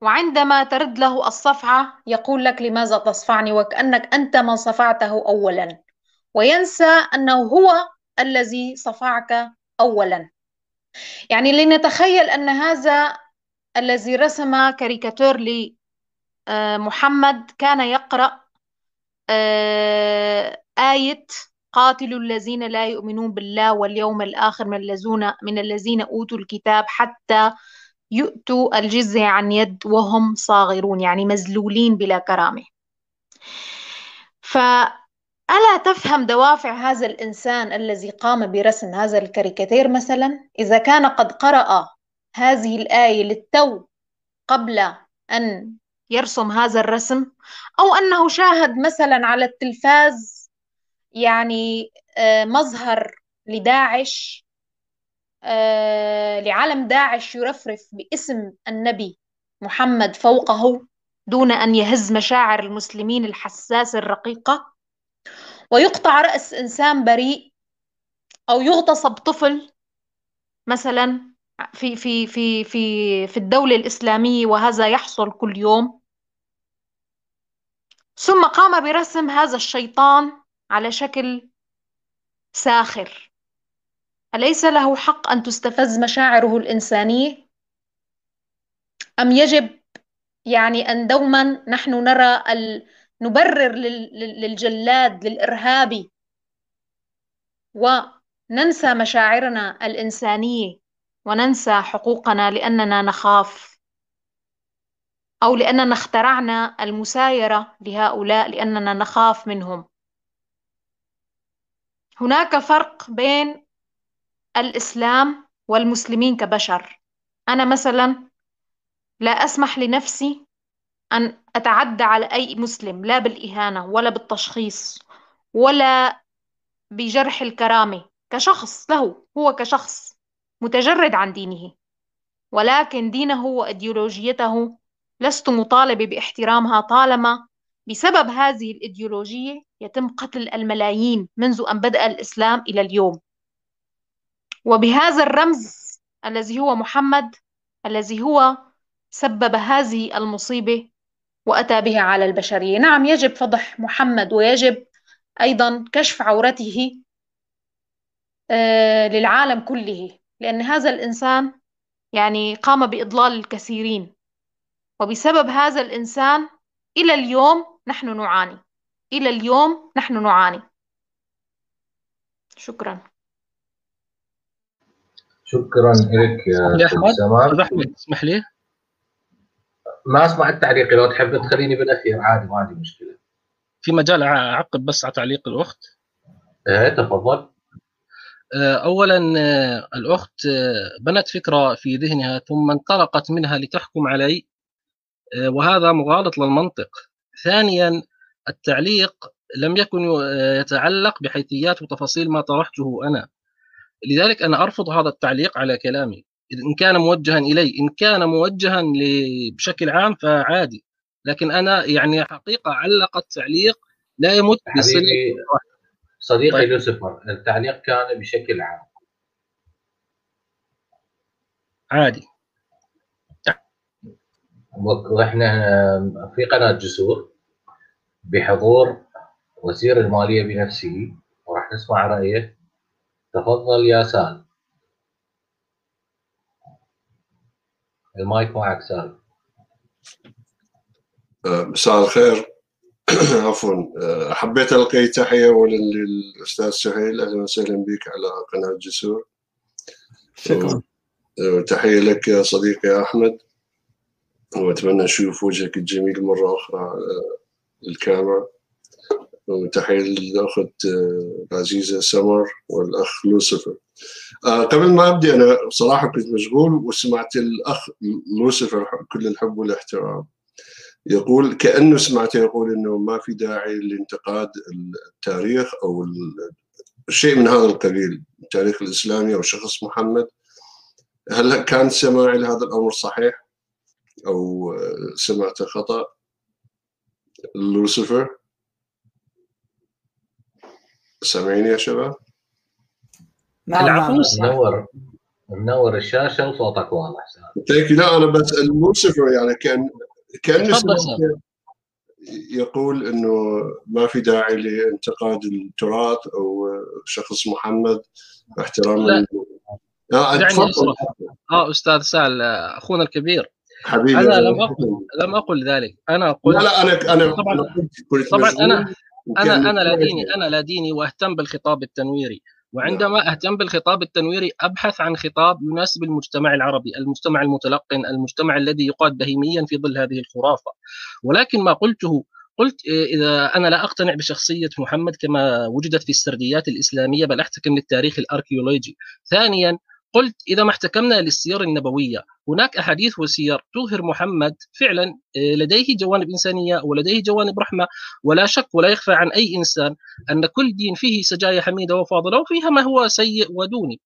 وعندما ترد له الصفعة يقول لك لماذا تصفعني وكأنك أنت من صفعته أولا. وينسى أنه هو الذي صفعك أولا. يعني لنتخيل أن هذا الذي رسم كاريكاتير لمحمد كان يقرأ آه، آية قاتلوا الذين لا يؤمنون بالله واليوم الآخر من الذين من الذين أوتوا الكتاب حتى يؤتوا الجزية عن يد وهم صاغرون يعني مذلولين بلا كرامة. فألا تفهم دوافع هذا الإنسان الذي قام برسم هذا الكاريكاتير مثلا؟ إذا كان قد قرأ هذه الآية للتو قبل أن يرسم هذا الرسم أو أنه شاهد مثلا على التلفاز يعني آه، مظهر لداعش لعلم داعش يرفرف باسم النبي محمد فوقه دون أن يهز مشاعر المسلمين الحساسة الرقيقة. ويقطع رأس إنسان بريء أو يغتصب طفل مثلا في في في في في الدولة الإسلامية وهذا يحصل كل يوم. ثم قام برسم هذا الشيطان على شكل ساخر. أليس له حق أن تستفز مشاعره الإنسانية؟ أم يجب يعني أن دوما نحن نرى ال... نبرر لل... للجلاد للإرهابي وننسى مشاعرنا الإنسانية وننسى حقوقنا لأننا نخاف أو لأننا اخترعنا المسايرة لهؤلاء لأننا نخاف منهم هناك فرق بين الإسلام والمسلمين كبشر. أنا مثلا لا أسمح لنفسي أن أتعدى على أي مسلم لا بالإهانة ولا بالتشخيص ولا بجرح الكرامة كشخص له هو كشخص متجرد عن دينه. ولكن دينه وإيديولوجيته لست مطالبة باحترامها طالما بسبب هذه الإيديولوجية يتم قتل الملايين منذ أن بدأ الإسلام إلى اليوم. وبهذا الرمز الذي هو محمد الذي هو سبب هذه المصيبة وأتى بها على البشرية. نعم يجب فضح محمد ويجب أيضا كشف عورته آه، للعالم كله لأن هذا الإنسان يعني قام بإضلال الكثيرين. وبسبب هذا الإنسان إلى اليوم نحن نعاني. إلى اليوم نحن نعاني. شكرا. شكرا لك يا احمد احمد اسمح لي؟ ما أسمع التعليق لو تحب تخليني بالأخير. عادي ما عندي مشكلة. في مجال أعقب بس على تعليق الأخت؟ إيه تفضل. آه، اولا آه، الأخت آه، بنت فكرة في ذهنها ثم انطلقت منها لتحكم علي وهذا مغالط للمنطق. ثانيا التعليق لم يكن يتعلق بحيثيات وتفاصيل ما طرحته أنا. لذلك أنا أرفض هذا التعليق على كلامي. إن كان موجها إلي إن كان موجها بشكل عام فعادي. لكن أنا يعني حقيقة علق التعليق لا يمت بصله صديقي طيب. لوسيفر التعليق كان بشكل عام. عادي. وإحنا في قناة جسور بحضور وزير المالية بنفسه وراح نسمع رأيه. تفضل يا سال المايك معك سال آه، مساء الخير. عفوا. آه، حبيت ألقي تحية اولا للاستاذ سهيل. أهلا وسهلا بك على قناة جسور. شكرا. وتحيه لك يا صديقي أحمد. وأتمنى أشوف وجهك الجميل مرة أخرى الكاميرا وتحية للأخت آه، العزيزة سمر والأخ لوسيفر. آه، قبل ما أبدي أنا بصراحة كنت مشغول وسمعت الأخ لوسيفر كل الحب والاحترام. يقول كأنه سمعته يقول أنه ما في داعي لانتقاد التاريخ أو شيء من هذا القبيل التاريخ الإسلامي أو شخص محمد. هل كان سماعي لهذا الأمر صحيح؟ أو آه، سمعته خطأ لوسيفر؟ سامعيني يا شباب؟ نعم نعم. نور منور الشاشة وصوتك واضح ثانك لا أنا بسال لوسيفر يعني كان كأن يقول إنه ما في داعي لانتقاد التراث أو شخص محمد احتراما آه تفضل. آه أستاذ سال أخونا الكبير. حبيبي أنا لم أقل لم أقل ذلك. أنا قلت لا لا أنا أنا طبعا طبعا أنا أنا أنا لا ديني أنا لا ديني وأهتم بالخطاب التنويري وعندما أهتم بالخطاب التنويري أبحث عن خطاب يناسب المجتمع العربي، المجتمع المتلقن، المجتمع الذي يقاد بهيميا في ظل هذه الخرافة. ولكن ما قلته قلت إذا أنا لا أقتنع بشخصية محمد كما وجدت في السرديات الإسلامية بل أحتكم للتاريخ الأركيولوجي. ثانيا قلت إذا ما احتكمنا للسير النبوية. هناك أحاديث وسير تظهر محمد فعلا آه، لديه جوانب إنسانية ولديه جوانب رحمة. ولا شك ولا يخفى عن أي إنسان أن كل دين فيه سجايا حميدة وفاضلة وفيها ما هو سيء ودوني.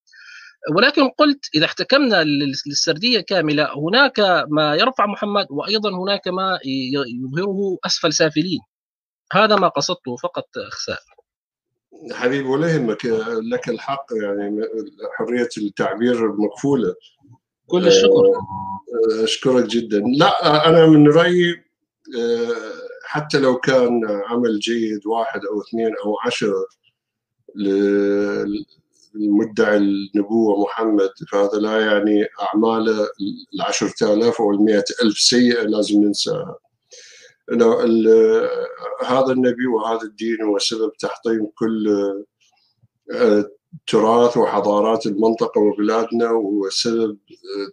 ولكن قلت إذا احتكمنا للسردية كاملة هناك ما يرفع محمد وأيضا هناك ما يظهره أسفل سافلين. هذا ما قصدته فقط اخساء حبيبي ولا يهمك لك الحق يعني حرية التعبير مكفوله كل الشكر. آه، أشكرك جدا. لا أنا من رأيي آه، حتى لو كان عمل جيد واحد أو اثنين أو عشرة للمدعي النبوة محمد فهذا لا يعني أعماله العشرة آلاف أو المئة ألف سيئة لازم ننساها. هذا النبي وهذا الدين هو سبب تحطيم كل آه، تراث وحضارات المنطقة وبلادنا وسبب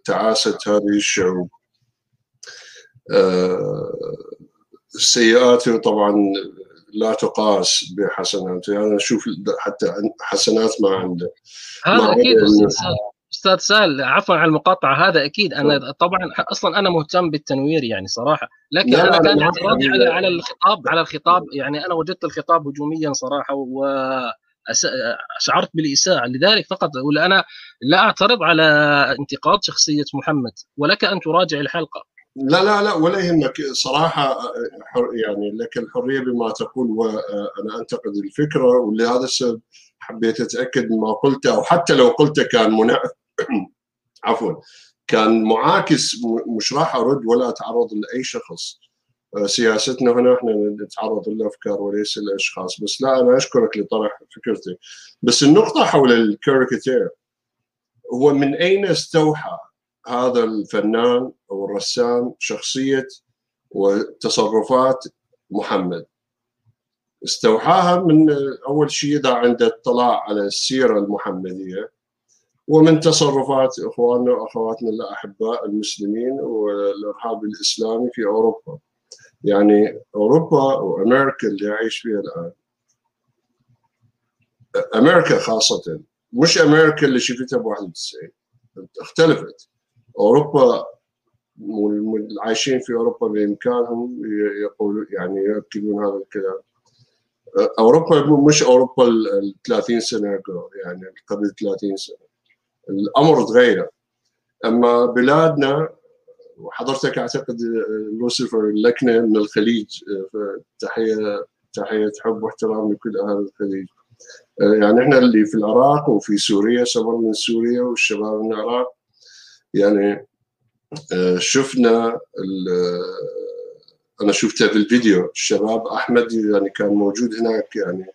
تعاسة هذه الشعوب. آه، سيئاته طبعا لا تقاس بحسناته أنا أشوف حتى حسنات ما عنده. هذا أكيد أستاذ سال عفوا على المقاطعة هذا أكيد أنا طبعا أصلا أنا مهتم بالتنوير يعني صراحة لكن لا أنا كان اعتراضي على على الخطاب على الخطاب يعني أنا وجدت الخطاب هجوميا صراحة و شعرت بالإساءة لذلك فقط أقول أنا لا أعترض على انتقاد شخصية محمد ولك أن تراجع الحلقة. لا لا لا ولا يهمك صراحة يعني لك الحرية بما تقول وأنا أنتقد الفكرة ولهذا السبب حبيت أتأكد مما قلته أو حتى لو قلته كان منع عفوا. كان معاكس مش راح أرد ولا أتعرض لأي شخص. آه، سياستنا هنا إحنا نتعرض للأفكار وليس الاشخاص بس لا أنا أشكرك لطرح فكرتي. بس النقطة حول الكاريكاتير هو من أين استوحى هذا الفنان أو الرسام شخصية وتصرفات محمد؟ استوحاها من أول شيء إذا عنده اطلاع على السيرة المحمدية. ومن تصرفات إخواننا وأخواتنا الأحباء المسلمين والإرهاب الإسلامي في أوروبا. يعني أوروبا وأمريكا اللي اعيش فيها الآن. أمريكا خاصة مش أمريكا اللي شفتها ب 91 اختلفت. أوروبا العايشين في أوروبا بإمكانهم يقولوا يعني ياكدون هذا الكلام. أوروبا مش أوروبا ال 30 سنة يعني قبل 30 سنة. الأمر تغير. أما بلادنا وحضرتك أعتقد لوسيفر اللكنه من الخليج تحيه تحية حب واحترام لكل أهل الخليج. يعني إحنا اللي في العراق وفي سوريا سمر من سوريا والشباب من العراق. يعني شفنا أنا شفتها في الفيديو الشباب أحمد يعني كان موجود هناك يعني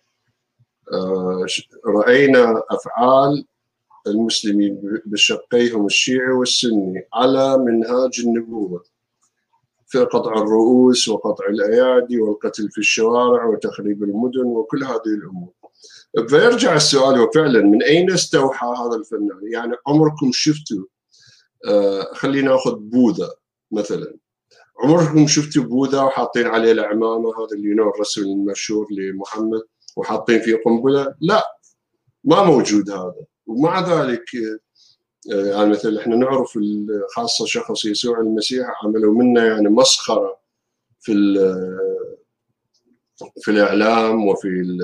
رأينا أفعال المسلمين بشقيهم الشيعي والسني على منهاج النبوة. في قطع الرؤوس وقطع الأيادي والقتل في الشوارع وتخريب المدن وكل هذه الأمور. فيرجع السؤال وفعلا من أين استوحى هذا الفنان يعني عمركم شفتوا آه خلينا نأخذ بوذا مثلا. عمركم شفتوا بوذا وحاطين عليه العمامة هذا اللي نوع الرسم المشهور لمحمد وحاطين فيه قنبلة؟ لا ما موجود هذا. ومع ذلك آه، يعني مثل إحنا نعرف خاصة شخص يسوع المسيح عملوا منا يعني مسخرة في في الإعلام وفي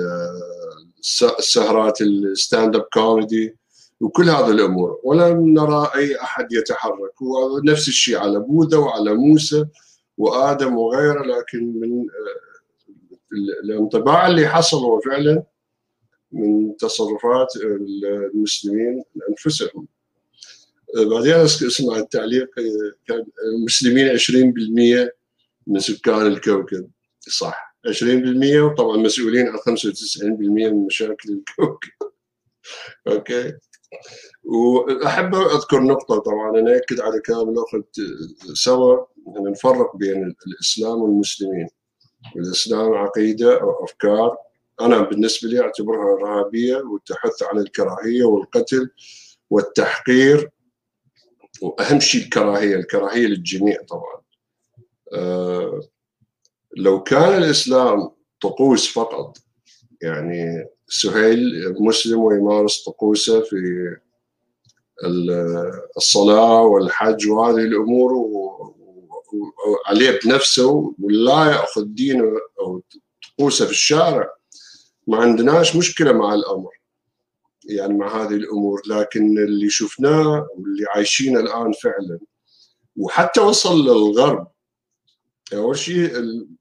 السهرات ال stand-up comedy وكل هذه الأمور. ولم نرى أي أحد يتحرك. ونفس الشيء على بوذا وعلى موسى وآدم وغيره لكن من آه، الانطباع اللي حصل هو فعلا من تصرفات المسلمين انفسهم بعدين اسمع التعليق كان المسلمين 20% من سكان الكوكب. صح 20% وطبعا مسؤولين عن 95% من مشاكل الكوكب. أوكي؟ وأحب أذكر نقطة طبعا أنا اكد على كلام الاخت سوا نفرق بين الإسلام والمسلمين. الإسلام عقيدة أو أفكار أنا بالنسبة لي أعتبرها إرهابية والتحث على الكراهية والقتل والتحقير وأهم شيء الكراهية الكراهية للجميع طبعا. أه لو كان الإسلام طقوس فقط يعني سهيل مسلم ويمارس طقوسه في الصلاة والحج وهذه الأمور وعليه بنفسه ولا يأخذ دينه أو طقوسه في الشارع. ما عندناش مشكلة مع الأمر يعني مع هذه الأمور لكن اللي شفناه واللي عايشينه الآن فعلا وحتى وصل للغرب أول شيء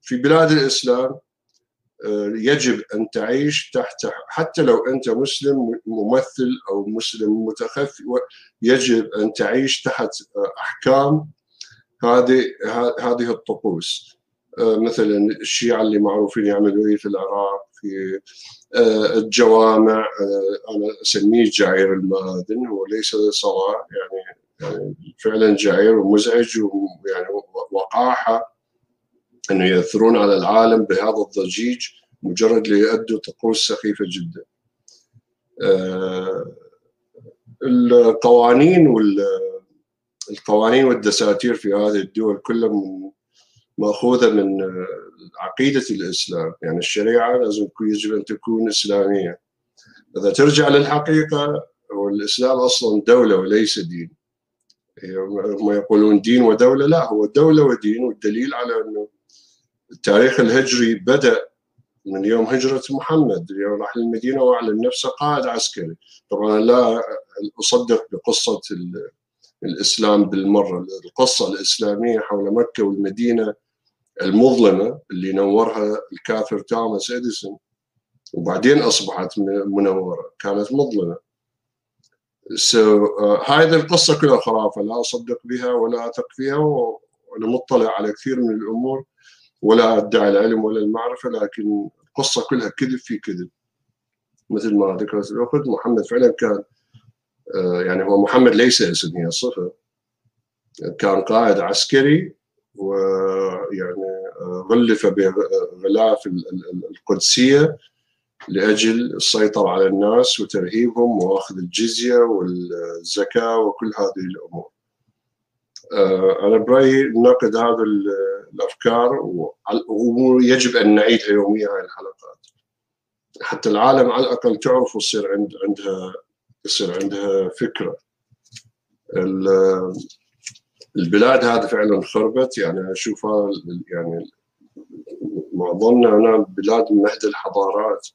في بلاد الإسلام يجب أن تعيش تحت حتى لو أنت مسلم ممثل أو مسلم متخفي يجب أن تعيش تحت أحكام هذه هذه الطقوس. مثلا الشيعة اللي معروفين يعملوا إيه في العراق؟ في الجوامع أنا أسميه جعير المآذن هو ليس صلاه يعني يعني فعلا جعير ومزعج ويعني وقاحة إنه يأثرون على العالم بهذا الضجيج مجرد ليؤدوا طقوس سخيفة جدا. القوانين وال القوانين والدساتير في هذه الدول كلها مأخوذة من عقيدة الإسلام، يعني الشريعة لازم يجب أن تكون إسلامية. إذا ترجع للحقيقة هو الاسلام أصلا دولة وليس دين. هم يقولون دين ودولة، لا هو دولة ودين والدليل على انه التاريخ الهجري بدأ من يوم هجرة محمد اليوم راح للمدينة وأعلن نفسه قائد عسكري طبعا لا أصدق بقصة الإسلام بالمرة القصة الإسلامية حول مكة والمدينة المظلمة اللي نورها الكافر توماس إديسون وبعدين أصبحت منورة كانت مظلمة. So, uh, هذه القصة كلها خرافة لا أصدق بها ولا أثق فيها وأنا مطلع على كثير من الأمور ولا أدعي العلم ولا المعرفة لكن القصة كلها كذب في كذب. مثل ما ذكرت الأخت محمد فعلا كان يعني هو محمد ليس اسم هي صفة. كان قائد عسكري ويعني غلف بغلاف القدسية لأجل السيطرة على الناس وترهيبهم وأخذ الجزية والزكاة وكل هذه الأمور. أنا برأيي نناقض هذه الأفكار ويجب أن نعيدها يوميا هذه الحلقات حتى العالم على الأقل تعرف ويصير عند عندها يصير عندها فكرة البلاد هذه فعلا خربت. يعني أشوفها يعني معظمنا أنا بلاد مهد الحضارات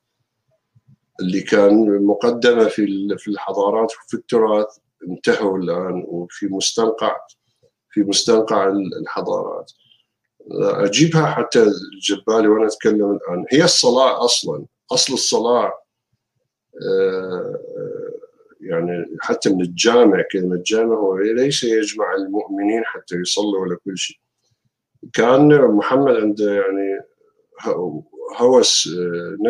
اللي كان مقدمة في في الحضارات وفي التراث انتهوا الآن وفي مستنقع في مستنقع الحضارات. أجيبها حتى جبالي وأنا أتكلم الآن. هي الصلاة أصلا أصل الصلاة يعني حتى من الجامع كلمه جامع هو ليس يجمع المؤمنين حتى يصلوا ولا كل شيء. كان محمد عنده يعني هوس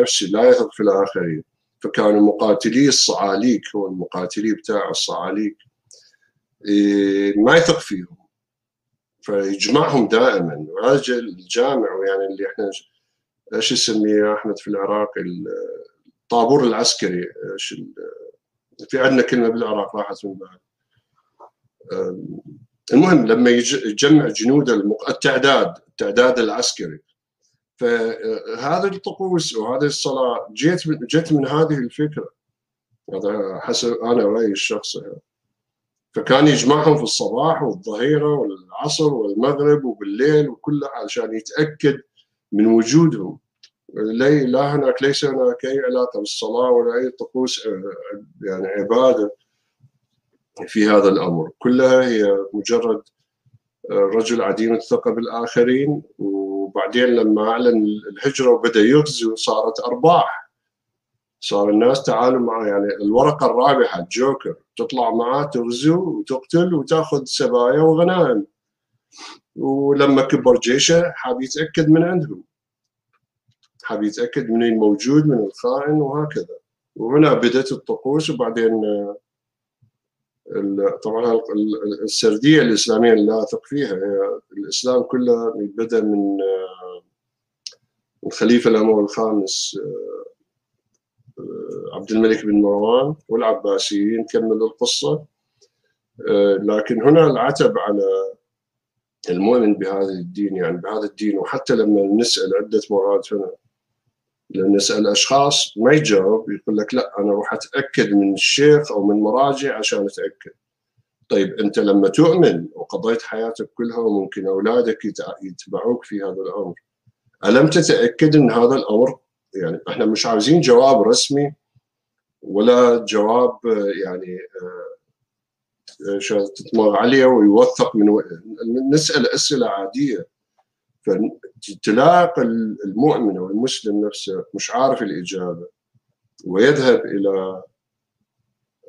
نفسي لا يثق في الآخرين فكانوا مقاتلي الصعاليك هو المقاتلي بتاع الصعاليك. ما يثق فيهم فيجمعهم دائما. وهذا الجامع يعني اللي إحنا إيش يسميه أحمد في العراق؟ الطابور العسكري إيش في عندنا كلمة بالعراق راحت من بعد. المهم لما يجمع جنود التعداد التعداد العسكري. فهذه الطقوس وهذه الصلاة جيت من جت من هذه الفكرة. هذا حسب أنا رأيي الشخصي. فكان يجمعهم في الصباح والظهيرة والعصر والمغرب وبالليل وكلها عشان يتأكد من وجودهم. لي لا هناك ليس هناك أي علاقة بالصلاة ولا أي طقوس يعني عبادة في هذا الأمر. كلها هي مجرد رجل عديم الثقة بالآخرين وبعدين لما أعلن الهجرة وبدأ يغزو صارت أرباح. صار الناس تعالوا معه يعني الورقة الرابحة الجوكر تطلع معاه تغزو وتقتل وتأخذ سبايا وغنائم. ولما كبر جيشه حاب يتأكد من عندهم. حاب يتأكد من الموجود من الخائن وهكذا. وهنا بدأت الطقوس وبعدين طبعا السردية الإسلامية اللي لا أثق فيها الإسلام كله بدأ من الخليفه الاموي الخامس عبد الملك بن مروان والعباسيين كملوا القصة. لكن هنا العتب على المؤمن بهذا الدين يعني بهذا الدين وحتى لما نسأل عدة مرات هنا. نسال أشخاص ما يجاوب يقول لك لا أنا أروح أتأكد من الشيخ أو من مراجع عشان أتأكد طيب أنت لما تؤمن وقضيت حياتك كلها وممكن أولادك يتبعوك في هذا الأمر ألم تتأكد إن هذا الأمر يعني إحنا مش عاوزين جواب رسمي ولا جواب يعني تتمر عليه ويوثق من. نسأل أسئلة عادية فتلاقي المؤمن أو المسلم نفسه مش عارف الإجابة ويذهب إلى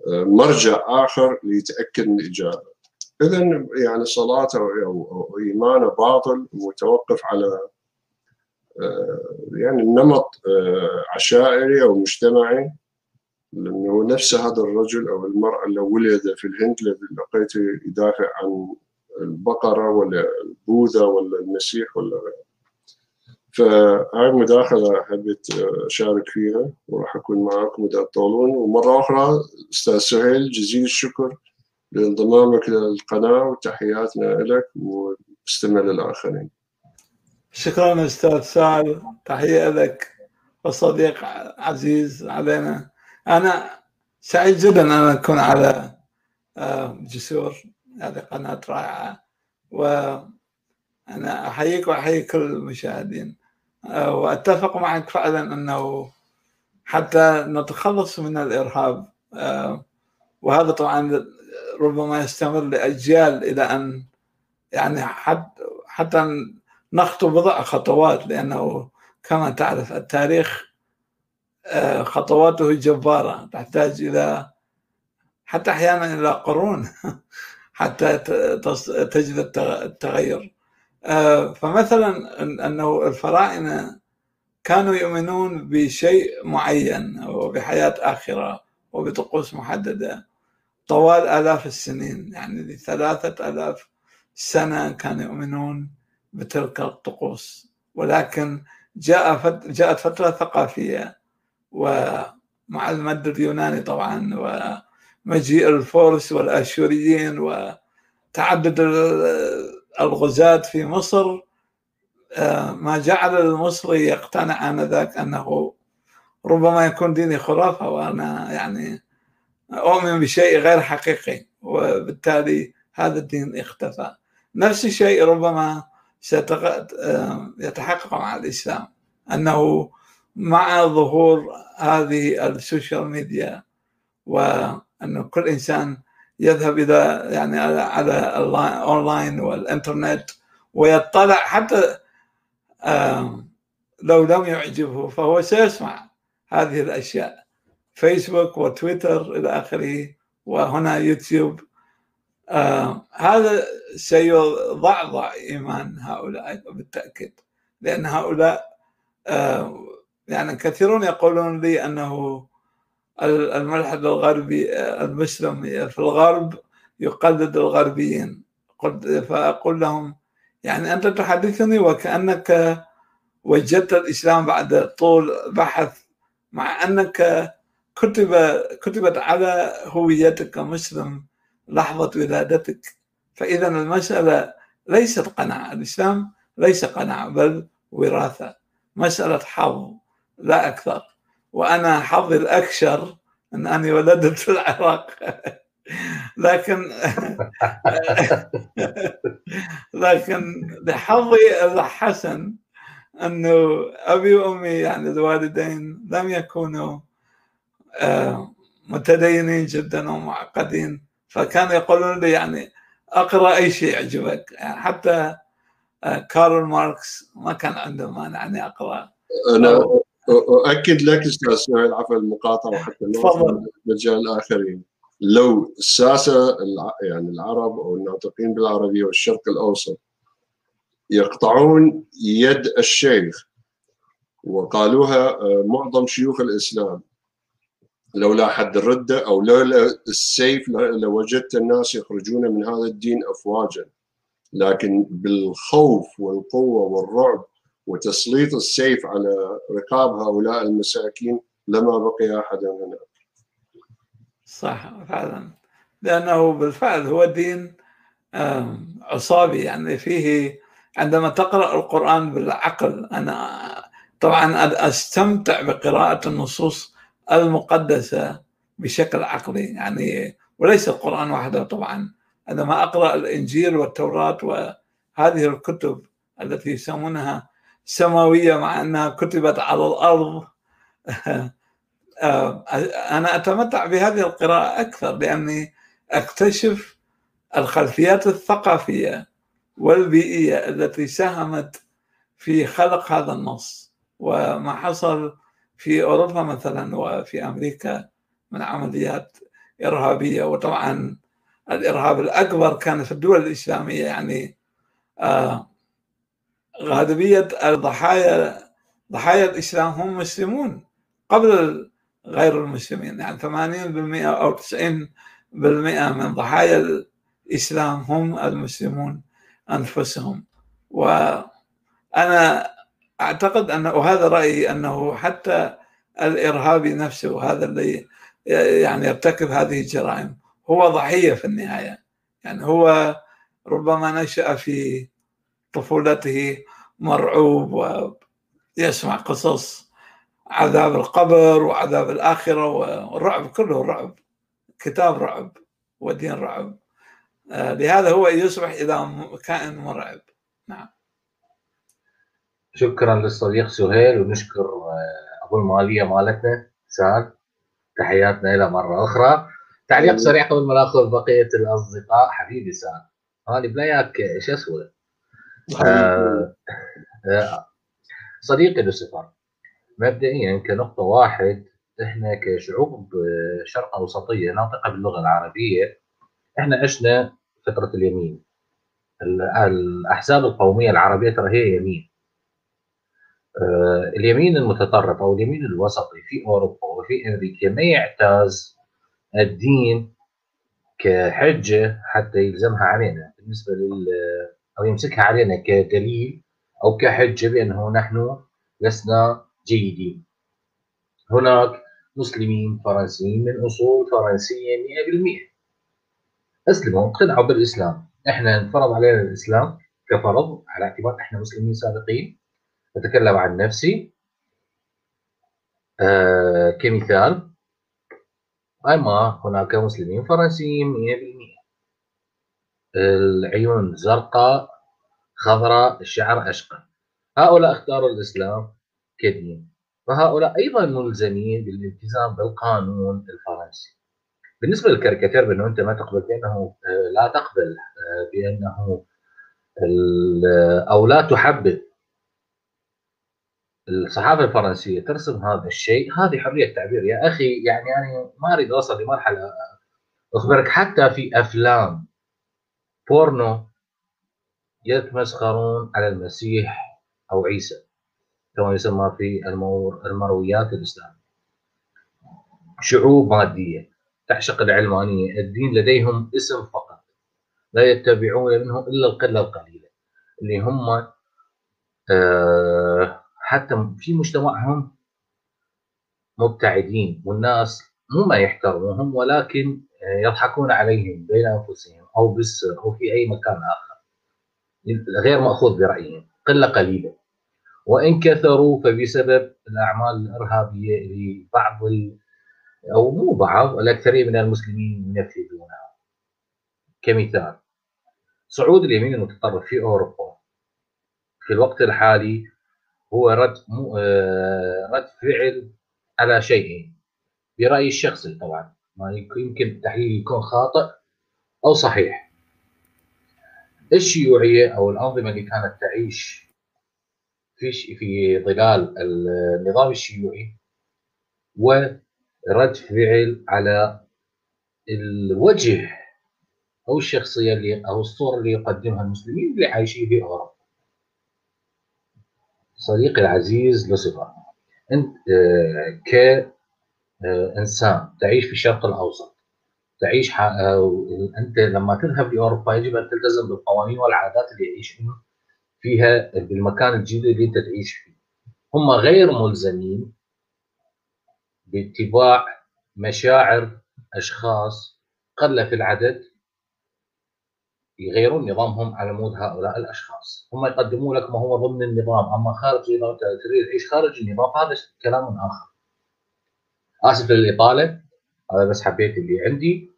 مرجع آخر ليتاكد من الإجابة. اذا يعني صلاته أو إيمانه باطل متوقف على يعني نمط عشائري أو مجتمعي لأنه نفس هذا الرجل أو المرأة اللي ولد في الهند لقيته يدافع عن البقرة ولا البوذا ولا المسيح ولا غيره. فهاي المداخلة حبيت أشارك فيها وراح أكون معاكم إذا تطولون ومرة أخرى أستاذ سهيل جزيل الشكر لانضمامك للقناة وتحياتنا لك وأستمع للآخرين. شكرا أستاذ سعد تحية لك وصديق عزيز علينا. أنا سعيد جدا أن أكون على جسور. هذه قناة رائعة. وأنا أحييك وأحيي كل المشاهدين. وأتفق معك فعلا أنه حتى نتخلص من الإرهاب وهذا طبعا ربما يستمر لأجيال إلى أن يعني حتى نخطو بضع خطوات لأنه كما تعرف التاريخ خطواته جبارة تحتاج إلى حتى أحيانا إلى قرون حتى تجد التغير. فمثلا أنه الفراعنة كانوا يؤمنون بشيء معين وبحياة آخرة وبطقوس محددة. طوال آلاف السنين يعني لثلاثة آلاف سنة كانوا يؤمنون بتلك الطقوس. ولكن جاء فت... جاءت فترة ثقافية ومع المد اليوناني طبعا ومجيء الفرس والآشوريين وتعدد الغزاة في مصر ما جعل المصري يقتنع آنذاك أنه ربما يكون ديني خرافة وأنا يعني أؤمن بشيء غير حقيقي وبالتالي هذا الدين اختفى. نفس الشيء ربما يتحقق مع الإسلام أنه مع ظهور هذه السوشيال ميديا وأن كل إنسان يذهب إلى يعني على الأونلاين والإنترنت ويطلع حتى لو لم يعجبه فهو سيسمع هذه الأشياء. فيسبوك وتويتر إلى آخره وهنا يوتيوب. هذا سيضعضع إيمان هؤلاء بالتأكيد لأن هؤلاء يعني كثيرون يقولون لي أنه الملحد الغربي المسلم في الغرب يقلد الغربيين. قلت فأقول لهم يعني أنت تحدثني وكأنك وجدت الإسلام بعد طول بحث مع أنك كتب كتبت على هويتك كمسلم لحظة ولادتك. فإذا المسألة ليست قناعة الإسلام ليس قناعة بل وراثة. مسألة حظ لا أكثر. وأنا حظي الأكشر أن أني ولدت في العراق. لكن لكن لحظي الحسن أنه أبي وأمي يعني الوالدين لم يكونوا متدينين جدا ومعقدين. فكانوا يقولون لي يعني اقرأ أي شيء يعجبك. يعني حتى كارل ماركس ما كان عنده مانع اني اقرا أؤكد لك أستاذ سهيل عفوا المقاطعة حتى تفضل. مجال الآخرين لو الساسة يعني العرب أو الناطقين بالعربية والشرق الأوسط يقطعون يد الشيخ وقالوها آه، معظم شيوخ الإسلام لولا حد الرده أو لولا السيف لوجدت الناس يخرجون من هذا الدين افواجا لكن بالخوف والقوة والرعب وتسليط السيف على رقاب هؤلاء المساكين لما بقي أحد هنا صح فعلا. لأنه بالفعل هو دين عصابي. يعني فيه عندما تقرأ القرآن بالعقل أنا طبعا أستمتع بقراءة النصوص المقدسة بشكل عقلي. يعني وليس القرآن وحده طبعا. عندما أقرأ الإنجيل والتوراة وهذه الكتب التي يسمونها سماوية مع أنها كتبت على الأرض. آه، أنا أتمتع بهذه القراءة أكثر لأني أكتشف الخلفيات الثقافية والبيئية التي ساهمت في خلق هذا النص وما حصل في أوروبا مثلا وفي أمريكا من عمليات إرهابية. وطبعا الإرهاب الأكبر كان في الدول الإسلامية يعني آه، غالبية الضحايا ضحايا الإسلام هم مسلمون قبل غير المسلمين يعني 80% أو 90% من ضحايا الإسلام هم المسلمون أنفسهم. وأنا أعتقد أن وهذا رأيي أنه حتى الإرهابي نفسه هذا اللي يعني يرتكب هذه الجرائم هو ضحية في النهاية. يعني هو ربما نشأ في طفولته مرعوب ويسمع قصص عذاب القبر وعذاب الآخرة والرعب كله رعب كتاب رعب ودين رعب. آه، لهذا هو يصبح إلى كائن مرعب. نعم. شكرا للصديق سهيل ونشكر آه، أبو المالية مالتنا سعد تحياتنا له مرة أخرى. تعليق سريع قبل ما نأخذ بقية الأصدقاء. حبيبي سعد أنا بلاياك شو أسوي؟ آه، آه، صديقي لوسيفر مبدئيا كنقطة واحد إحنا كشعوب شرق أوسطية ناطقة باللغة العربية إحنا عشنا فترة اليمين. ال- الأحزاب القومية العربية ترى هي يمين. آه، اليمين المتطرف أو اليمين الوسطي في أوروبا وفي أمريكا ما يعتاز الدين كحجة حتى يلزمها علينا. بالنسبة لل أو يمسكها علينا كدليل أو كحجة بأنه نحن لسنا جيدين. هناك مسلمين فرنسيين من أصول فرنسية 100% أسلموا اقتنعوا بالإسلام، إحنا انفرض علينا الإسلام كفرض على اعتبار إحنا مسلمين سابقين أتكلم عن نفسي. آه كمثال أما هناك مسلمين فرنسيين 100% العيون زرقاء خضراء الشعر أشقر هؤلاء اختاروا الإسلام كدين وهؤلاء أيضا ملزمين بالالتزام بالقانون الفرنسي. بالنسبة للكاريكاتير بأنه أنت ما تقبل بأنه آه، لا تقبل آه، بأنه أو لا تحبذ الصحافة الفرنسية ترسم هذا الشيء. هذه حرية تعبير. يا أخي يعني أنا ما أريد أوصل لمرحلة أخبرك حتى في أفلام. بورنو يتمسخرون على المسيح أو عيسى كما يسمى في المرويات الإسلامية. شعوب مادية تعشق العلمانية الدين لديهم اسم فقط لا يتبعون منه إلا القلة القليلة اللي هم آه حتى في مجتمعهم مبتعدين والناس مو ما يحترموهم ولكن آه، يضحكون عليهم بين أنفسهم. أو بالسر أو في أي مكان آخر. غير مأخوذ برايهم قلة قليلة. وإن كثروا فبسبب الأعمال الإرهابية اللي بعض ال... أو مو بعض الأكثرية من المسلمين ينفذونها. كمثال صعود اليمين المتطرف في أوروبا في الوقت الحالي هو رد مو آه، رد فعل على شيئين. برأيي الشخصي طبعا ما يمكن التحليل يكون خاطئ. أو صحيح الشيوعية أو الأنظمة اللي كانت تعيش في في ظلال النظام الشيوعي ورد فعل على الوجه أو الشخصية اللي أو الصورة اللي يقدمها المسلمين اللي عايشين في أوروبا. صديقي العزيز لوسيفر أنت آه، كإنسان تعيش في الشرق الأوسط تعيش آه، أنت لما تذهب لاوروبا يجب أن تلتزم بالقوانين والعادات اللي يعيشون فيها بالمكان الجديد اللي أنت تعيش فيه. هم غير ملزمين باتباع مشاعر أشخاص قل في العدد يغيرون نظامهم على مود هؤلاء الأشخاص، هم يقدمون لك ما هو ضمن النظام، أما خارج النظام تريد تعيش خارج النظام هذا كلام آخر. آسف للاطاله هذا بس حبيت اللي عندي.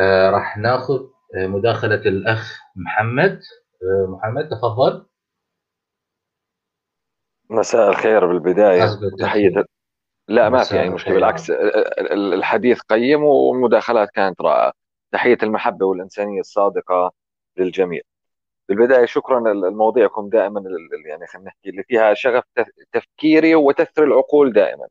آه راح ناخذ آه، مداخلة الأخ محمد. آه محمد تفضل. مساء الخير بالبداية. تحية. لا ما في أي مشكلة بالعكس الحديث قيم والمداخلات كانت رائعة. تحية المحبة والإنسانية الصادقة للجميع. بالبداية شكرا لمواضيعكم دائما يعني خلينا نحكي اللي فيها شغف تفكيري وتثري العقول دائما.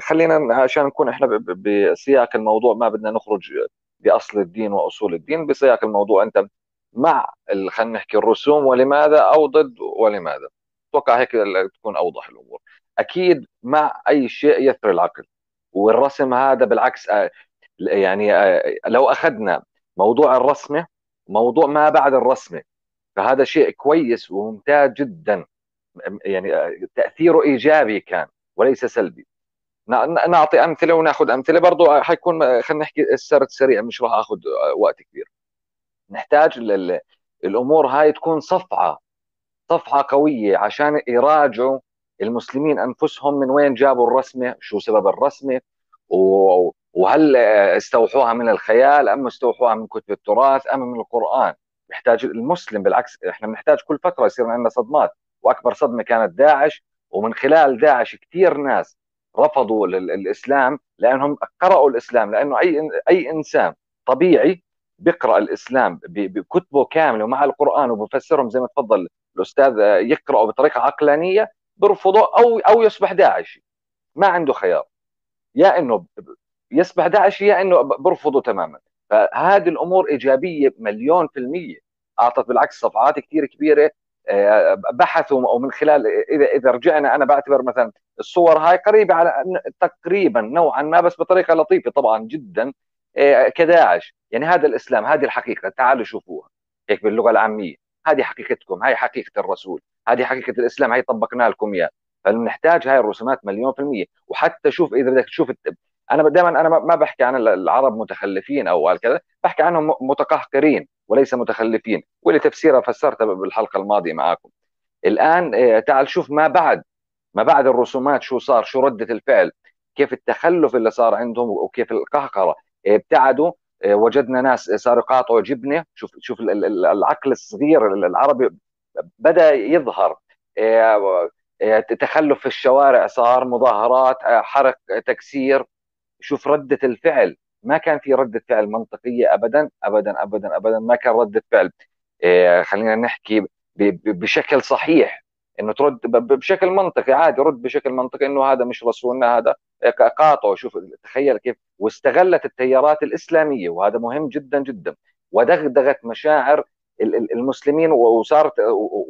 خلينا عشان نكون إحنا بسياق الموضوع ما بدنا نخرج بأصل الدين وأصول الدين بسياق الموضوع أنت مع خلينا نحكي الرسوم ولماذا أو ضد ولماذا. أتوقع هيك تكون أوضح الأمور. أكيد مع أي شيء يثري العقل والرسم هذا بالعكس آه، يعني آه، لو أخذنا موضوع الرسمة موضوع ما بعد الرسمة فهذا شيء كويس وممتاز جدا يعني تأثيره إيجابي كان وليس سلبي. نعطي أمثلة وناخذ أمثلة. برضه حيكون خلينا نحكي السرد سريع مش راح آخذ وقت كبير. نحتاج الأمور هاي تكون صفعه صفعه قوية عشان يراجعوا المسلمين أنفسهم من وين جابوا الرسمة شو سبب الرسمة وهل استوحوها من الخيال أم استوحوها من كتب التراث أم من القرآن. يحتاج المسلم بالعكس إحنا بنحتاج كل فتره يصير عندنا صدمات. وأكبر صدمة كانت داعش ومن خلال داعش كثير ناس رفضوا الاسلام لأنهم قرأوا الإسلام لأنه أي أي إنسان طبيعي بيقرأ الإسلام بكتبه كامله ومع القرآن وبفسرهم زي ما تفضل الأستاذ يقرأه بطريقة عقلانية بيرفضه أو أو يصبح داعشي. ما عنده خيار. يا إنه يصبح داعشي يا إنه برفضه تماما. فهذه الأمور إيجابية مليون في المية. أعطت بالعكس صفعات كثير كبيرة بحثوا ومن خلال اذا إذا رجعنا أنا بعتبر مثلا الصور هاي قريبة على تقريبا نوعا ما بس بطريقة لطيفة طبعا جدا آه، كداعش. يعني هذا الإسلام هذه الحقيقة تعالوا شوفوها. هيك باللغة العامية. هذه حقيقتكم هاي حقيقة الرسول. هذه حقيقة الإسلام هي طبقنا لكم إياها. فنحتاج هاي الرسومات مليون في المية. وحتى شوف إذا بدك تشوف أنا دائما أنا ما بحكي عن العرب متخلفين أو كذا بحكي عنهم متقهقرين وليس متخلفين واللي تفسيرها فسرتها بالحلقة الماضية معكم الآن آه، تعال شوف ما بعد ما بعد الرسومات شو صار شو ردة الفعل كيف التخلف اللي صار عندهم وكيف القهقرة. آه، ابتعدوا آه، وجدنا ناس صاروا يقاطعوا جبنة. شوف شوف العقل الصغير العربي بدأ يظهر. تخلف في الشوارع صار مظاهرات حرق تكسير. شوف ردة الفعل ما كان في ردة فعل منطقية أبدا أبدا أبدا أبدا ما كان ردة فعل. إيه، خلينا نحكي بشكل صحيح إنه ترد بشكل منطقي عادي رد بشكل منطقي إنه هذا مش رسولنا هذا قاطعه. شوف تخيل كيف واستغلت التيارات الإسلامية وهذا مهم جدا جدا. ودغدغت مشاعر المسلمين وصارت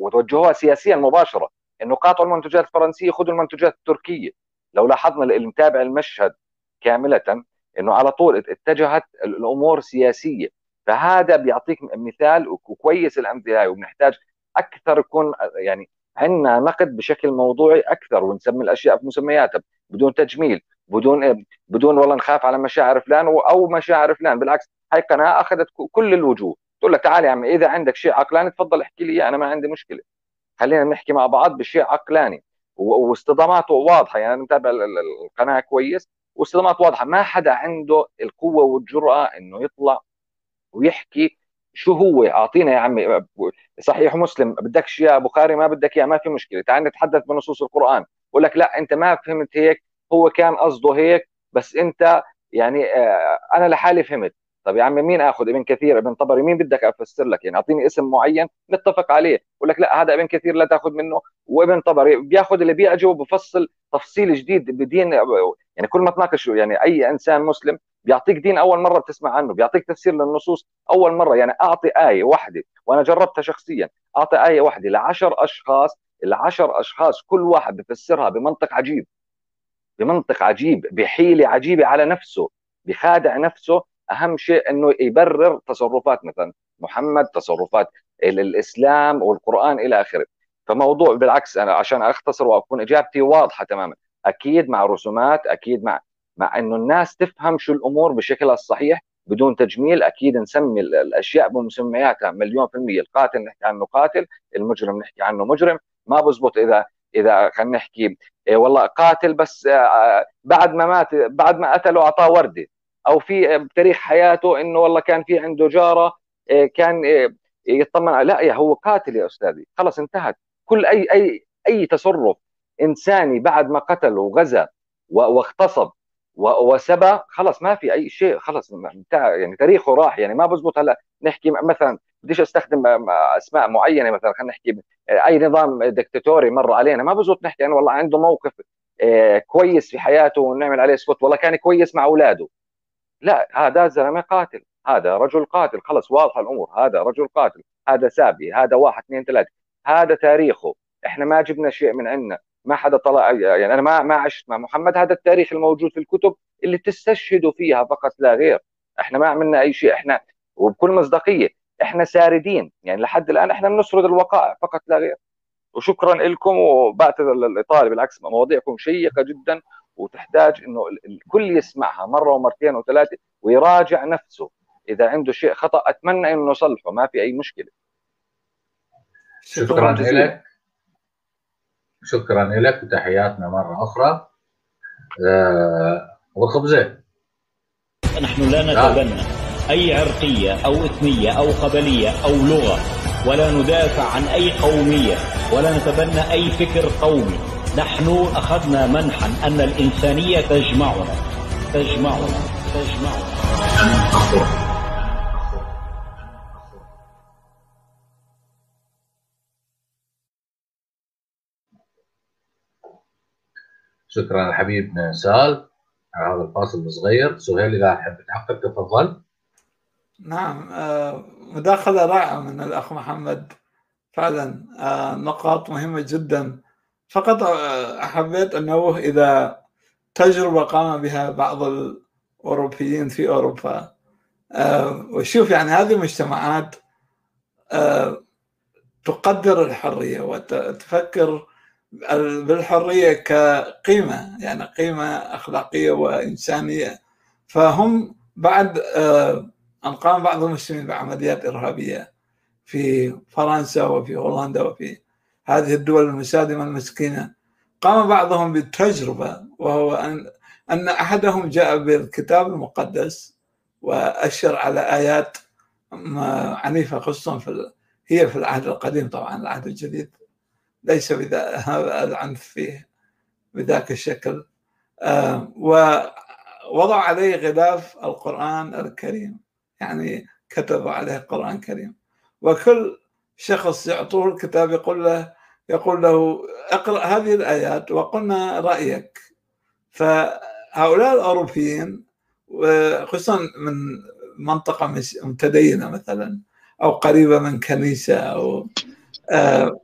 وتوجهوها سياسيا مباشرة إنه قاطعوا المنتجات الفرنسية خذوا المنتجات التركية. لو لاحظنا اللي متابع المشهد كاملة إنه على طول اتجهت الأمور سياسية. فهذا بيعطيك مثال وكويس الأمثلة هاي وبنحتاج أكثر يكون يعني عندنا نقد بشكل موضوعي أكثر ونسمي الأشياء بمسمياتها بدون تجميل بدون بدون والله نخاف على مشاعر فلان أو مشاعر فلان. بالعكس هاي قناه أخذت كل الوجوه. تقول لك تعال يا عمي إذا عندك شيء عقلاني تفضل احكي لي أنا ما عندي مشكلة. خلينا نحكي مع بعض بشيء عقلاني واصطداماته واضحة. يعني متابع القناه كويس واصطدامات واضحة. ما حدا عنده القوة والجرأة إنه يطلع ويحكي شو هو. أعطينا يا عمي صحيح مسلم بدكش يا بخاري ما بدك إياه ما في مشكلة. تعال نتحدث بنصوص القرآن. بقول لك لا أنت ما فهمت هيك هو كان قصده هيك بس أنت يعني آه، أنا لحالي فهمت. طب يا عم مين آخذ ابن كثير ابن طبري؟ مين بدك أفسر لك؟ يعني أعطيني اسم معين نتفق عليه. يقول لك لا هذا ابن كثير لا تأخذ منه وابن طبري بياخذ اللي بيعجبه بفصل تفصيل جديد بدين يعني كل ما تناقش يعني أي إنسان مسلم بيعطيك دين أول مرة بتسمع عنه بيعطيك تفسير للنصوص أول مرة. يعني أعطي آية واحدة وأنا جربتها شخصيا أعطي آية واحدة لعشر أشخاص العشر أشخاص كل واحد بفسرها بمنطق عجيب بمنطق عجيب بحيلة عجيبة على نفسه بخادع نفسه. أهم شيء إنه يبرر تصرفات مثلا محمد تصرفات الإسلام والقرآن إلى آخره. فموضوع بالعكس أنا عشان أختصر وأكون إجابتي واضحة تماما. أكيد مع رسومات أكيد مع مع إنه الناس تفهم شو الأمور بشكلها الصحيح بدون تجميل أكيد نسمي الأشياء بمسمياتها مليون في المية القاتل نحكي عنه قاتل المجرم نحكي عنه مجرم. ما بزبط إذا إذا خلينا نحكي إيه والله قاتل بس آه، بعد ما مات بعد ما قتله أعطاه وردة. أو في بتاريخ حياته إنه والله كان في عنده جارة إيه كان إيه يطمن لا يا هو قاتل يا أستاذي خلص انتهت. كل أي أي أي تصرف إنساني بعد ما قتل وغزا واغتصب وسبى خلص ما في أي شيء خلص يعني تاريخه راح يعني ما بزبط هلا نحكي مثلا بديش أستخدم أسماء معينة مثلا خلينا نحكي أي نظام دكتاتوري مر علينا ما بزبط نحكي انه والله عنده موقف آه، كويس في حياته ونعمل عليه سبوت والله كان كويس مع أولاده. لا هذا زلمة قاتل هذا رجل قاتل خلص واضحة الأمور هذا رجل قاتل هذا سابي هذا واحد اثنين ثلاثة هذا تاريخه إحنا ما جبنا شيء من عندنا. ما حدا طلع يعني أنا ما ما عشت مع محمد هذا التاريخ الموجود في الكتب اللي تستشهدوا فيها فقط لا غير. إحنا ما عملنا أي شيء إحنا وبكل مصداقية إحنا ساردين. يعني لحد الآن إحنا بنسرد الوقائع فقط لا غير. وشكرا لكم وبعتذر للاطاله بالعكس مواضيعكم شيقة جدا وتحتاج إنه الكل يسمعها مرة ومرتين وثلاثة ويراجع نفسه. إذا عنده شيء خطأ أتمنى إنه نصلحه ما في أي مشكلة. شكرا لك. شكرا لك وتحياتنا مرة أخرى. آه وخبزه نحن لا نتبنى أي عرقية أو اثنيه أو قبليه أو لغة ولا ندافع عن أي قومية ولا نتبنى أي فكر قومي. نحن أخذنا منحا أن الإنسانية تجمعنا. تجمعنا. تجمعنا. شكرا الحبيب سال على هذا الفاصل الصغير. سهيل إذا تحب تعقب تفضل. نعم آه، مداخلة رائعة من الأخ محمد. فعلا آه، نقاط مهمة جدا. فقط آه، حبيت انوه إذا تجربة قام بها بعض الأوروبيين في أوروبا وشوف يعني هذه المجتمعات تقدر الحرية وتفكر بالحرية كقيمة يعني قيمة أخلاقية وإنسانية. فهم بعد آه، ان قام بعض المسلمين بعمليات إرهابية في فرنسا وفي هولندا وفي هذه الدول المسالمه المسكينة. قام بعضهم بالتجربه وهو أن أن أحدهم جاء بالكتاب المقدس وأشر على آيات عنيفة خصوصا في هي في العهد القديم طبعا العهد الجديد. ليس هذا العنف فيه بذاك الشكل. ووضع عليه غلاف القرآن الكريم. يعني كتب عليه القرآن الكريم وكل شخص يعطوه الكتاب يقول له يقول له اقرأ هذه الآيات وقلنا رأيك. فهؤلاء الأوروبيين خصوصا من منطقة متدينة مثلا أو قريبة من كنيسة أو آه،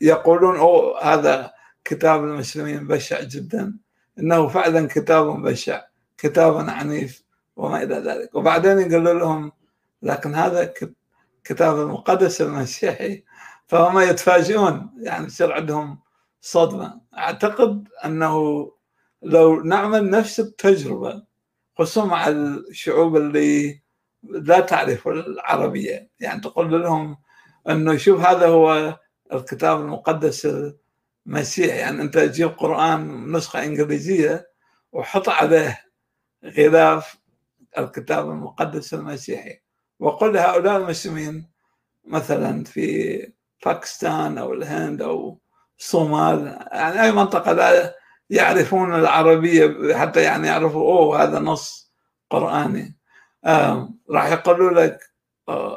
فيقولون أو هذا كتاب المسلمين بشع جدا. إنه فعلا كتاب بشع كتاب عنيف وما إلى ذلك. وبعدين يقول لهم لكن هذا كتاب المقدس المسيحي. فهم يتفاجئون يعني يصير عندهم صدمة. أعتقد أنه لو نعمل نفس التجربة خصوصا مع الشعوب اللي لا تعرف العربية يعني تقول لهم إنه شوف هذا هو الكتاب المقدس المسيحي يعني أنت تجيب قرآن نسخة إنجليزية وحط عليه غلاف الكتاب المقدس المسيحي. وقل لهؤلاء المسلمين مثلا في باكستان أو الهند أو الصومال يعني أي منطقة لا يعرفون العربية حتى يعني يعرفوا أوه هذا نص قرآني. آه راح يقولوا لك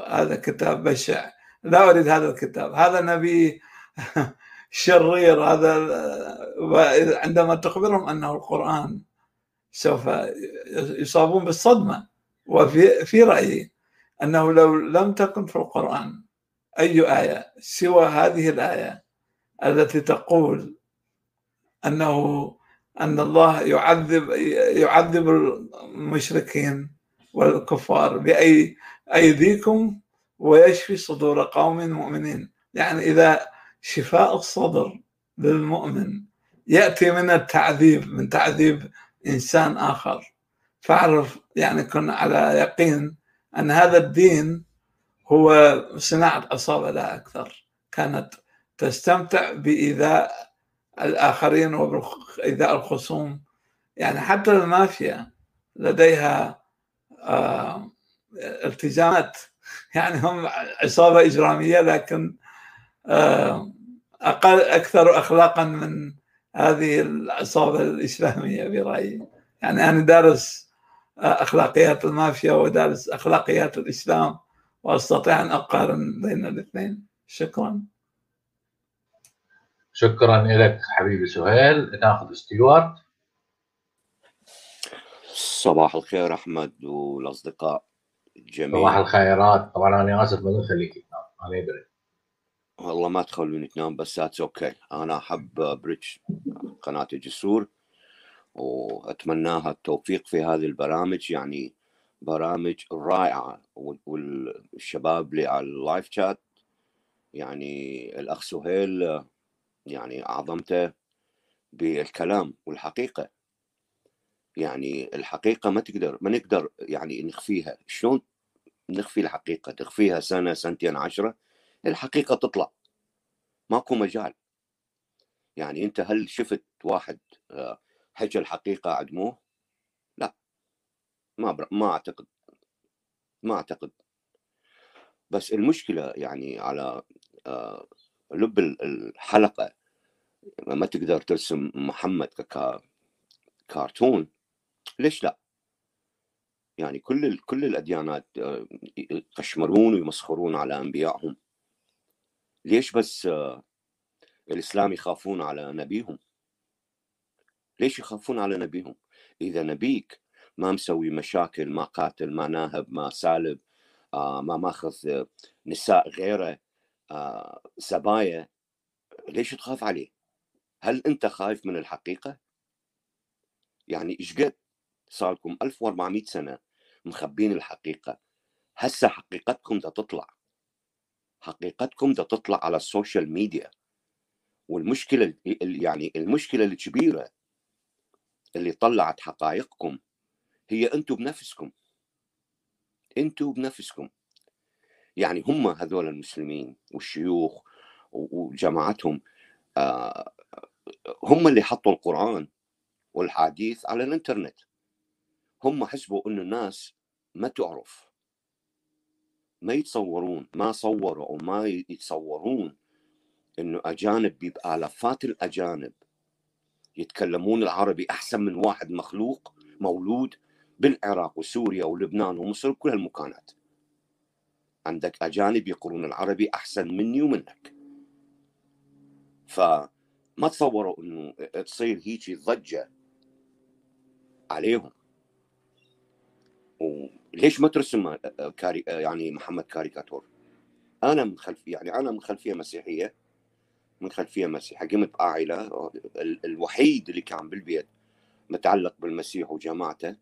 هذا كتاب بشع. لا أريد هذا الكتاب. هذا نبي شرير. هذا عندما تخبرهم أنه القرآن سوف يصابون بالصدمة وفي في رأيي أنه لو لم تكن في القرآن أي آية سوى هذه الآية التي تقول أنه أن الله يعذب يعذب المشركين والكفار بأي أيديكم ويشفي صدور قوم مؤمنين. يعني إذا شفاء الصدر للمؤمن يأتي من التعذيب من تعذيب إنسان آخر. فاعرف يعني كن على يقين أن هذا الدين هو صناعة عصابه لا أكثر. كانت تستمتع بإيذاء الآخرين وبإيذاء الخصوم. يعني حتى المافيا لديها آه التزامات يعني هم عصابة إجرامية لكن آه أقل أكثر اخلاقا من هذه العصابة الإسلامية برأيي. يعني أنا دارس أخلاقيات المافيا ودارس أخلاقيات الإسلام وأستطيع أن أقارن بين الاثنين. شكرا. شكرا لك حبيبي سهيل. ناخذ ستيوارت. صباح الخير أحمد والأصدقاء. الجميع صباح الخيرات. طبعا أنا آسف ما نخليك تنام أنا أدري. والله ما تخلوني تنام بس that's okay أنا أحب British قناة الجسور وأتمناها التوفيق في هذه البرامج. يعني برامج رائعة والشباب اللي على اللايف شات يعني الأخ سهيل يعني أعظمته بالكلام والحقيقة. يعني الحقيقة ما تقدر ما نقدر يعني نخفيها. شلون نخفي الحقيقة؟ تخفيها سنة سنتين عشرة الحقيقة تطلع. ماكو مجال. يعني أنت هل شفت واحد آه، حكى الحقيقة عدموه؟ لا. ما ما أعتقد. ما أعتقد. بس المشكلة يعني على آه، لب الحلقة ما تقدر ترسم محمد ككارتون ليش لا؟ يعني كل كل الأديانات آه، يقشمرون ويمسخرون على أنبيائهم ليش بس آه، الإسلام يخافون على نبيهم؟ ليش يخافون على نبيهم؟ إذا نبيك ما مسوي مشاكل ما قاتل ما ناهب ما سالب آه، ما ماخذ نساء غيره سبايا ليش تخاف عليه؟ هل أنت خايف من الحقيقة؟ يعني إيش قد صار لكم 1400 سنة مخبين الحقيقة. هسه حقيقتكم دا تطلع. حقيقتكم دا تطلع على السوشيال ميديا. والمشكلة يعني المشكلة الكبيرة اللي طلعت حقائقكم هي أنتم بنفسكم. أنتم بنفسكم. يعني هم هذول المسلمين والشيوخ وجماعتهم آه، هم اللي حطوا القرآن والحديث على الإنترنت. هم حسبوا انه الناس ما تعرف. ما يتصورون ما صوروا أو ما يتصورون إنه أجانب بيبقى آلافات الأجانب يتكلمون العربي أحسن من واحد مخلوق مولود بالعراق وسوريا ولبنان ومصر وكل هالمكانات. عندك أجانب يقرون العربي أحسن مني ومنك. فما تصوروا إنه تصير هيك ضجة عليهم. وليش ما ترسم آه، آه، كاري آه، يعني محمد كاريكاتور؟ أنا من خلفيه يعني أنا من خلفية مسيحية من خلفية مسيحية قمت بعائله الوحيد اللي كان بالبيت متعلق بالمسيح وجماعته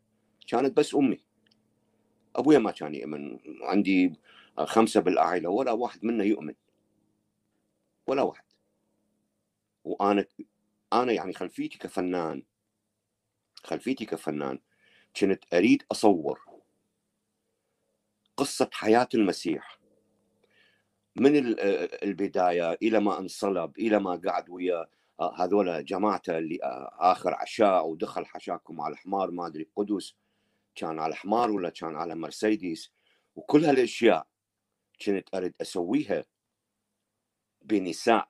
كانت بس أمي. أبويا ما كان يؤمن عندي خمسة بالعائله ولا واحد منا يؤمن. ولا واحد. وأنا أنا يعني خلفيتي كفنان خلفيتي كفنان كنت أريد أصور. قصة حياة المسيح. من البداية إلى ما انصلب إلى ما قعد ويا آه، هذول جماعته اللي آه، آخر عشاء ودخل حشاكم على الحمار ما أدري قدس كان على حمار ولا كان على مرسيدس. وكل هالأشياء كنت أريد أسويها بنساء.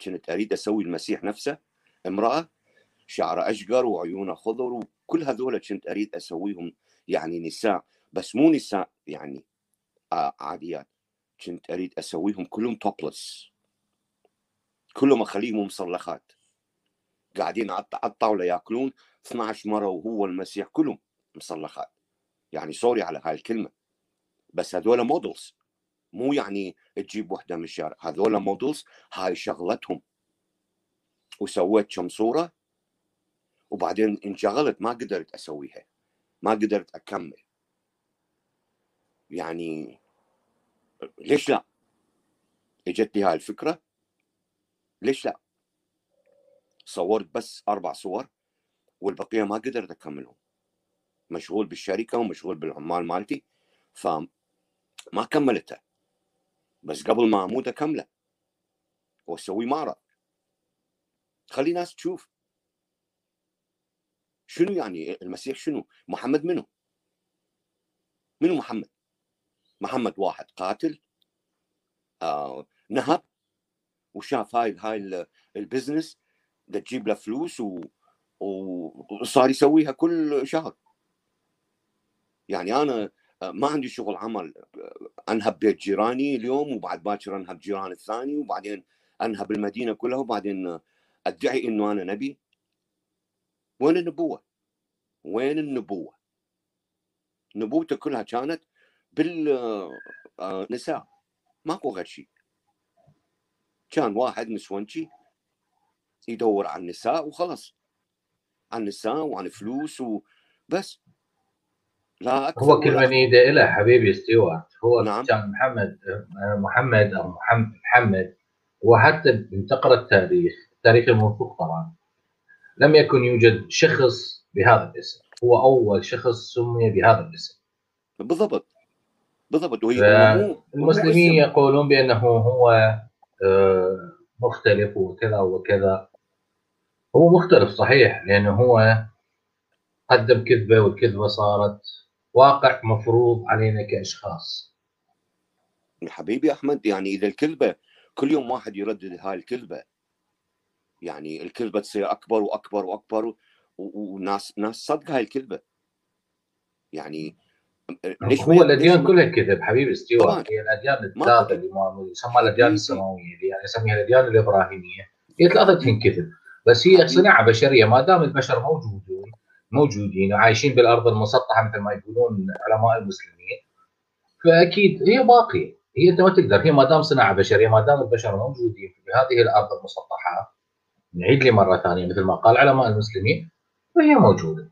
كنت أريد أسوي المسيح نفسه امرأة شعره أشقر وعيونه خضر وكل هذول كنت أريد أسويهم يعني نساء. بس مو نساء يعني عاديات. كنت أريد أسويهم كلهم توبلس كلهم أخليهم مصلخات قاعدين على الطاولة يأكلون 12 مرة وهو المسيح كلهم مصلخات يعني sorry على هاي الكلمة. بس هذول models مو يعني تجيب وحدة من الشارع. هذول models هاي شغلتهم. وسويت كم صورة وبعدين انشغلت ما قدرت أسويها. ما قدرت أكمل. يعني ليش لا؟ إجت لي هاي الفكرة. ليش لا؟ صورت بس أربع صور والبقية ما قدرت أكملهم. مشغول بالشركة ومشغول بالعمال مالتي فما كملتها. بس قبل ما أموت اكمله وأسوي معرض خلي الناس تشوف. شنو يعني المسيح شنو؟ محمد منو؟ منو محمد؟ محمد واحد قاتل آه نهب وشاف هاي هاي البزنس تجيب له فلوس و... وصار يسويها كل شهر يعني أنا ما عندي شغل عمل أنهب بيت جيراني اليوم وبعد باكر أنهب جيران الثاني وبعدين أنهب المدينة كلها وبعدين أدعي إنه أنا نبي وين النبوة؟ وين النبوة؟ نبوته كلها كانت بالنساء آه، ماكو غير شيء كان واحد نسونجي يدور على النساء وخلص عن النساء وعن فلوس وبس لا أكثر هو كل من يده له حبيبي ستيوارت. هو نعم. كان محمد آه، محمد أو محمد محمد. وحتى بتقرا التاريخ. التاريخ الموثوق طبعا. لم يكن يوجد شخص بهذا الاسم. هو أول شخص سمي بهذا الاسم. بالضبط. بالضبط وهي المسلمين يقولون بأنه هو آه، مختلف وكذا وكذا. هو مختلف صحيح لأنه هو قدم كذبة والكذبة صارت واقع مفروض علينا كأشخاص. حبيبي أحمد يعني إذا الكذبة كل يوم واحد يردد هاي الكذبة. يعني الكذبة تصير أكبر وأكبر وأكبر وناس ناس صدق هاي الكذبة. يعني ليش هو الأديان كلها كذب حبيبي ستيوارت؟ هي الأديان الثلاثة اللي يسمى الأديان السماوية اللي يعني يسميها الأديان الإبراهيمية. هي ثلاثتهم كذب. بس هي صناعة بشرية. ما دام البشر موجودين موجودين وعايشين بالأرض المسطحة مثل ما يقولون علماء المسلمين فأكيد هي باقية. هي أنت ما تقدر. هي ما دام صناعة بشرية ما دام البشر موجودين في هذه الأرض المسطحة نعيد لي مرة ثانية مثل ما قال علماء المسلمين فهي موجودة.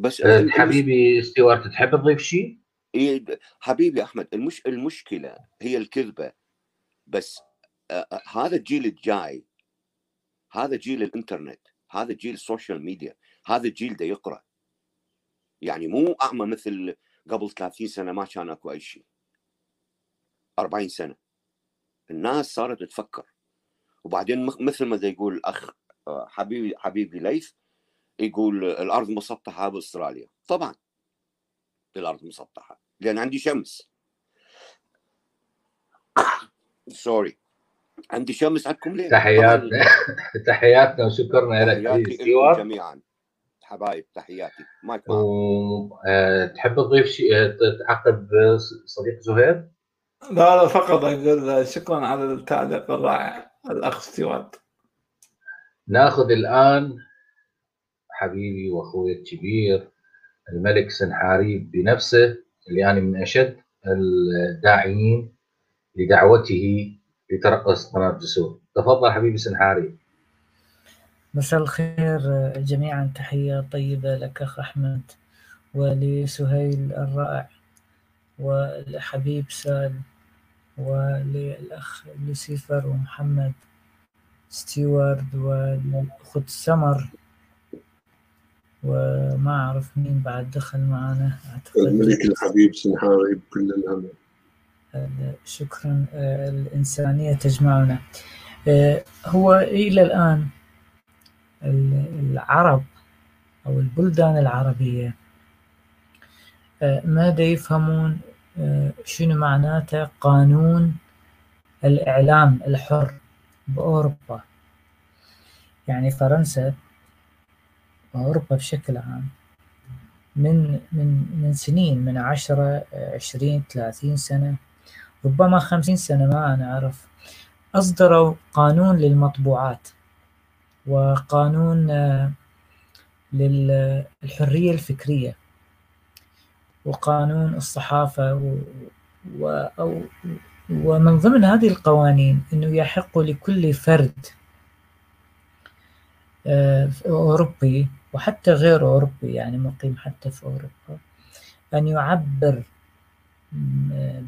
بس أه حبيبي ستيوارت تحب تضيف شيء؟ إيه حبيبي أحمد المش المشكلة هي الكذبة بس آه هذا الجيل الجاي هذا جيل الإنترنت هذا جيل ال social media هذا الجيل ده يقرأ. يعني مو أعمى مثل قبل 30 سنة ما كان أكو أي شيء. 40 سنة. الناس صارت تفكر. وبعدين مثل ما يقول الاخ آه، حبيبي حبيبي ليث يقول الأرض مسطحة بأستراليا. طبعا. الأرض مسطحة. لأن عندي شمس. سوري عندي شمس عندكم ليه؟ تحياتنا. تحياتنا وشكرنا لك. جميعا. حبايب تحياتي. مايك و... أه... تحب تضيف شيء؟ آه، تعقب صديق زهير؟ لا لا فقط أقول شكرا على التعليق الرائع. الأخ ستيوارد ناخذ الآن حبيبي واخوي الكبير الملك سنحاريب بنفسه اللي أنا من أشد الداعيين لدعوته لترأس قناة جسور. تفضل حبيبي سنحاريب مساء الخير جميعا. تحية طيبة لك أخ أحمد ولسهيل الرائع ولحبيب سال وللأخ لوسيفر ومحمد ستيوارد والأخت سمر. وما أعرف مين بعد دخل معنا. أعتقد الملك الحبيب سنحاري بكل الهم. شكرا الإنسانية تجمعنا. هو إلى الآن العرب أو البلدان العربية ماذا يفهمون؟ شنو معناته قانون الإعلام الحر بأوروبا؟ يعني فرنسا وأوروبا بشكل عام. من من من سنين من عشرة عشرين ثلاثين سنة. ربما خمسين سنة ما أنا أعرف. أصدروا قانون للمطبوعات وقانون للحرية الفكرية وقانون الصحافة و و ومن ضمن هذه القوانين أنه يحق لكل فرد أوروبي وحتى غير أوروبي يعني مقيم حتى في أوروبا أن يعبر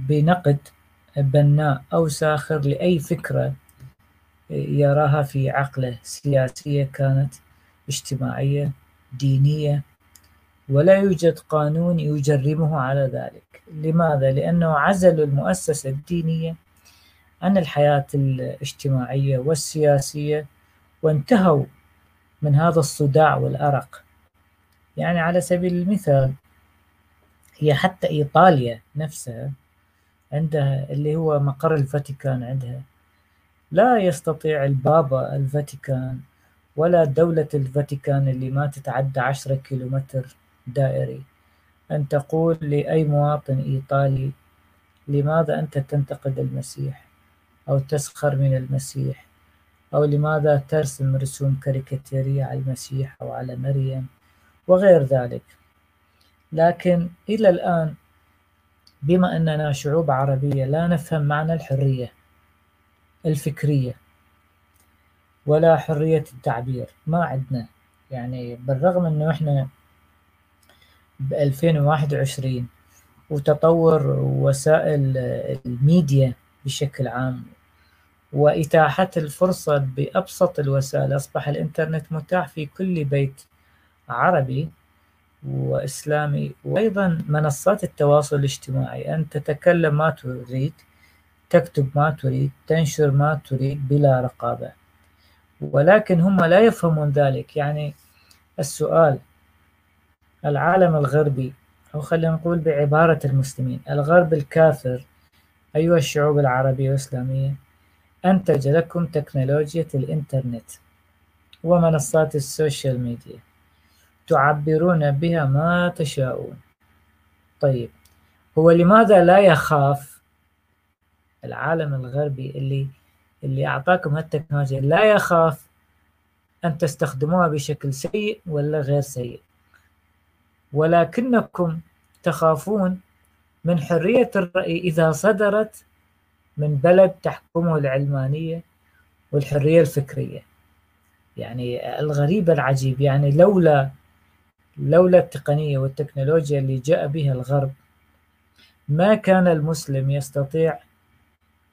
بنقد بناء أو ساخر لأي فكرة يراها في عقله سياسية كانت اجتماعية دينية ولا يوجد قانون يجرمه على ذلك لماذا؟ لأنه عزل المؤسسة الدينية عن الحياة الاجتماعية والسياسية وانتهوا من هذا الصداع والأرق. يعني على سبيل المثال هي حتى إيطاليا نفسها عندها اللي هو مقر الفاتيكان عندها. لا يستطيع البابا الفاتيكان ولا دولة الفاتيكان اللي ما تتعدى عشرة كيلومتر دائري أن تقول لأي مواطن إيطالي لماذا أنت تنتقد المسيح أو تسخر من المسيح؟ أو لماذا ترسم رسوم كاريكاتيرية على المسيح أو على مريم وغير ذلك. لكن إلى الآن بما أننا شعوب عربية لا نفهم معنى الحرية الفكرية ولا حرية التعبير. ما عندنا. يعني بالرغم أنه إحنا ب 2021 وتطور وسائل الميديا بشكل عام وإتاحة الفرصة بأبسط الوسائل. أصبح الإنترنت متاح في كل بيت عربي وإسلامي وأيضا منصات التواصل الاجتماعي. أن تتكلم ما تريد تكتب ما تريد تنشر ما تريد بلا رقابة. ولكن هم لا يفهمون ذلك. يعني السؤال العالم الغربي أو خلينا نقول بعبارة المسلمين الغرب الكافر أيها الشعوب العربية والإسلامية؟ أنتج لكم تكنولوجيا الإنترنت ومنصات السوشيال ميديا تعبرون بها ما تشاءون. طيب هو لماذا لا يخاف العالم الغربي اللي اللي أعطاكم هالتكنولوجيا؟ لا يخاف أن تستخدموها بشكل سيء ولا غير سيء. ولكنكم تخافون من حرية الرأي إذا صدرت من بلد تحكمه العلمانية والحرية الفكرية. يعني الغريب العجيب يعني لولا لولا التقنية والتكنولوجيا اللي جاء بها الغرب ما كان المسلم يستطيع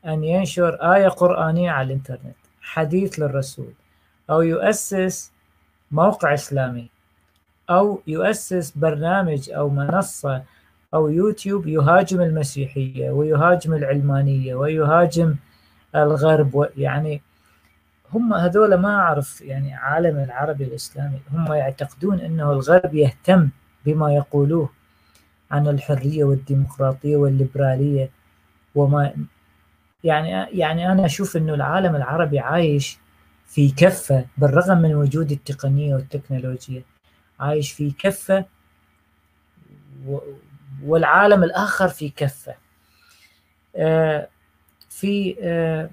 أن ينشر آية قرآنية على الإنترنت حديث للرسول أو يؤسس موقع إسلامي أو يؤسس برنامج أو منصة أو يوتيوب يهاجم المسيحية ويهاجم العلمانية ويهاجم الغرب يعني هم هذول ما أعرف يعني عالم العربي الإسلامي هم يعتقدون أنه الغرب يهتم بما يقولوه عن الحرية والديمقراطية والليبرالية وما يعني يعني أنا أشوف أنه العالم العربي عايش في كفة بالرغم من وجود التقنية والتكنولوجيا عايش في كفة والعالم الآخر في كفة. آه، في آه،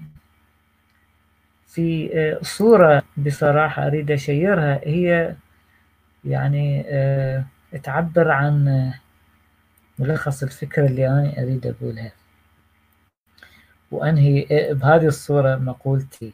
في آه، صورة بصراحة أريد أشيرها. هي يعني تعبر عن ملخص الفكرة اللي أنا أريد أقولها. وأنهي بهذه الصورة مقولتي.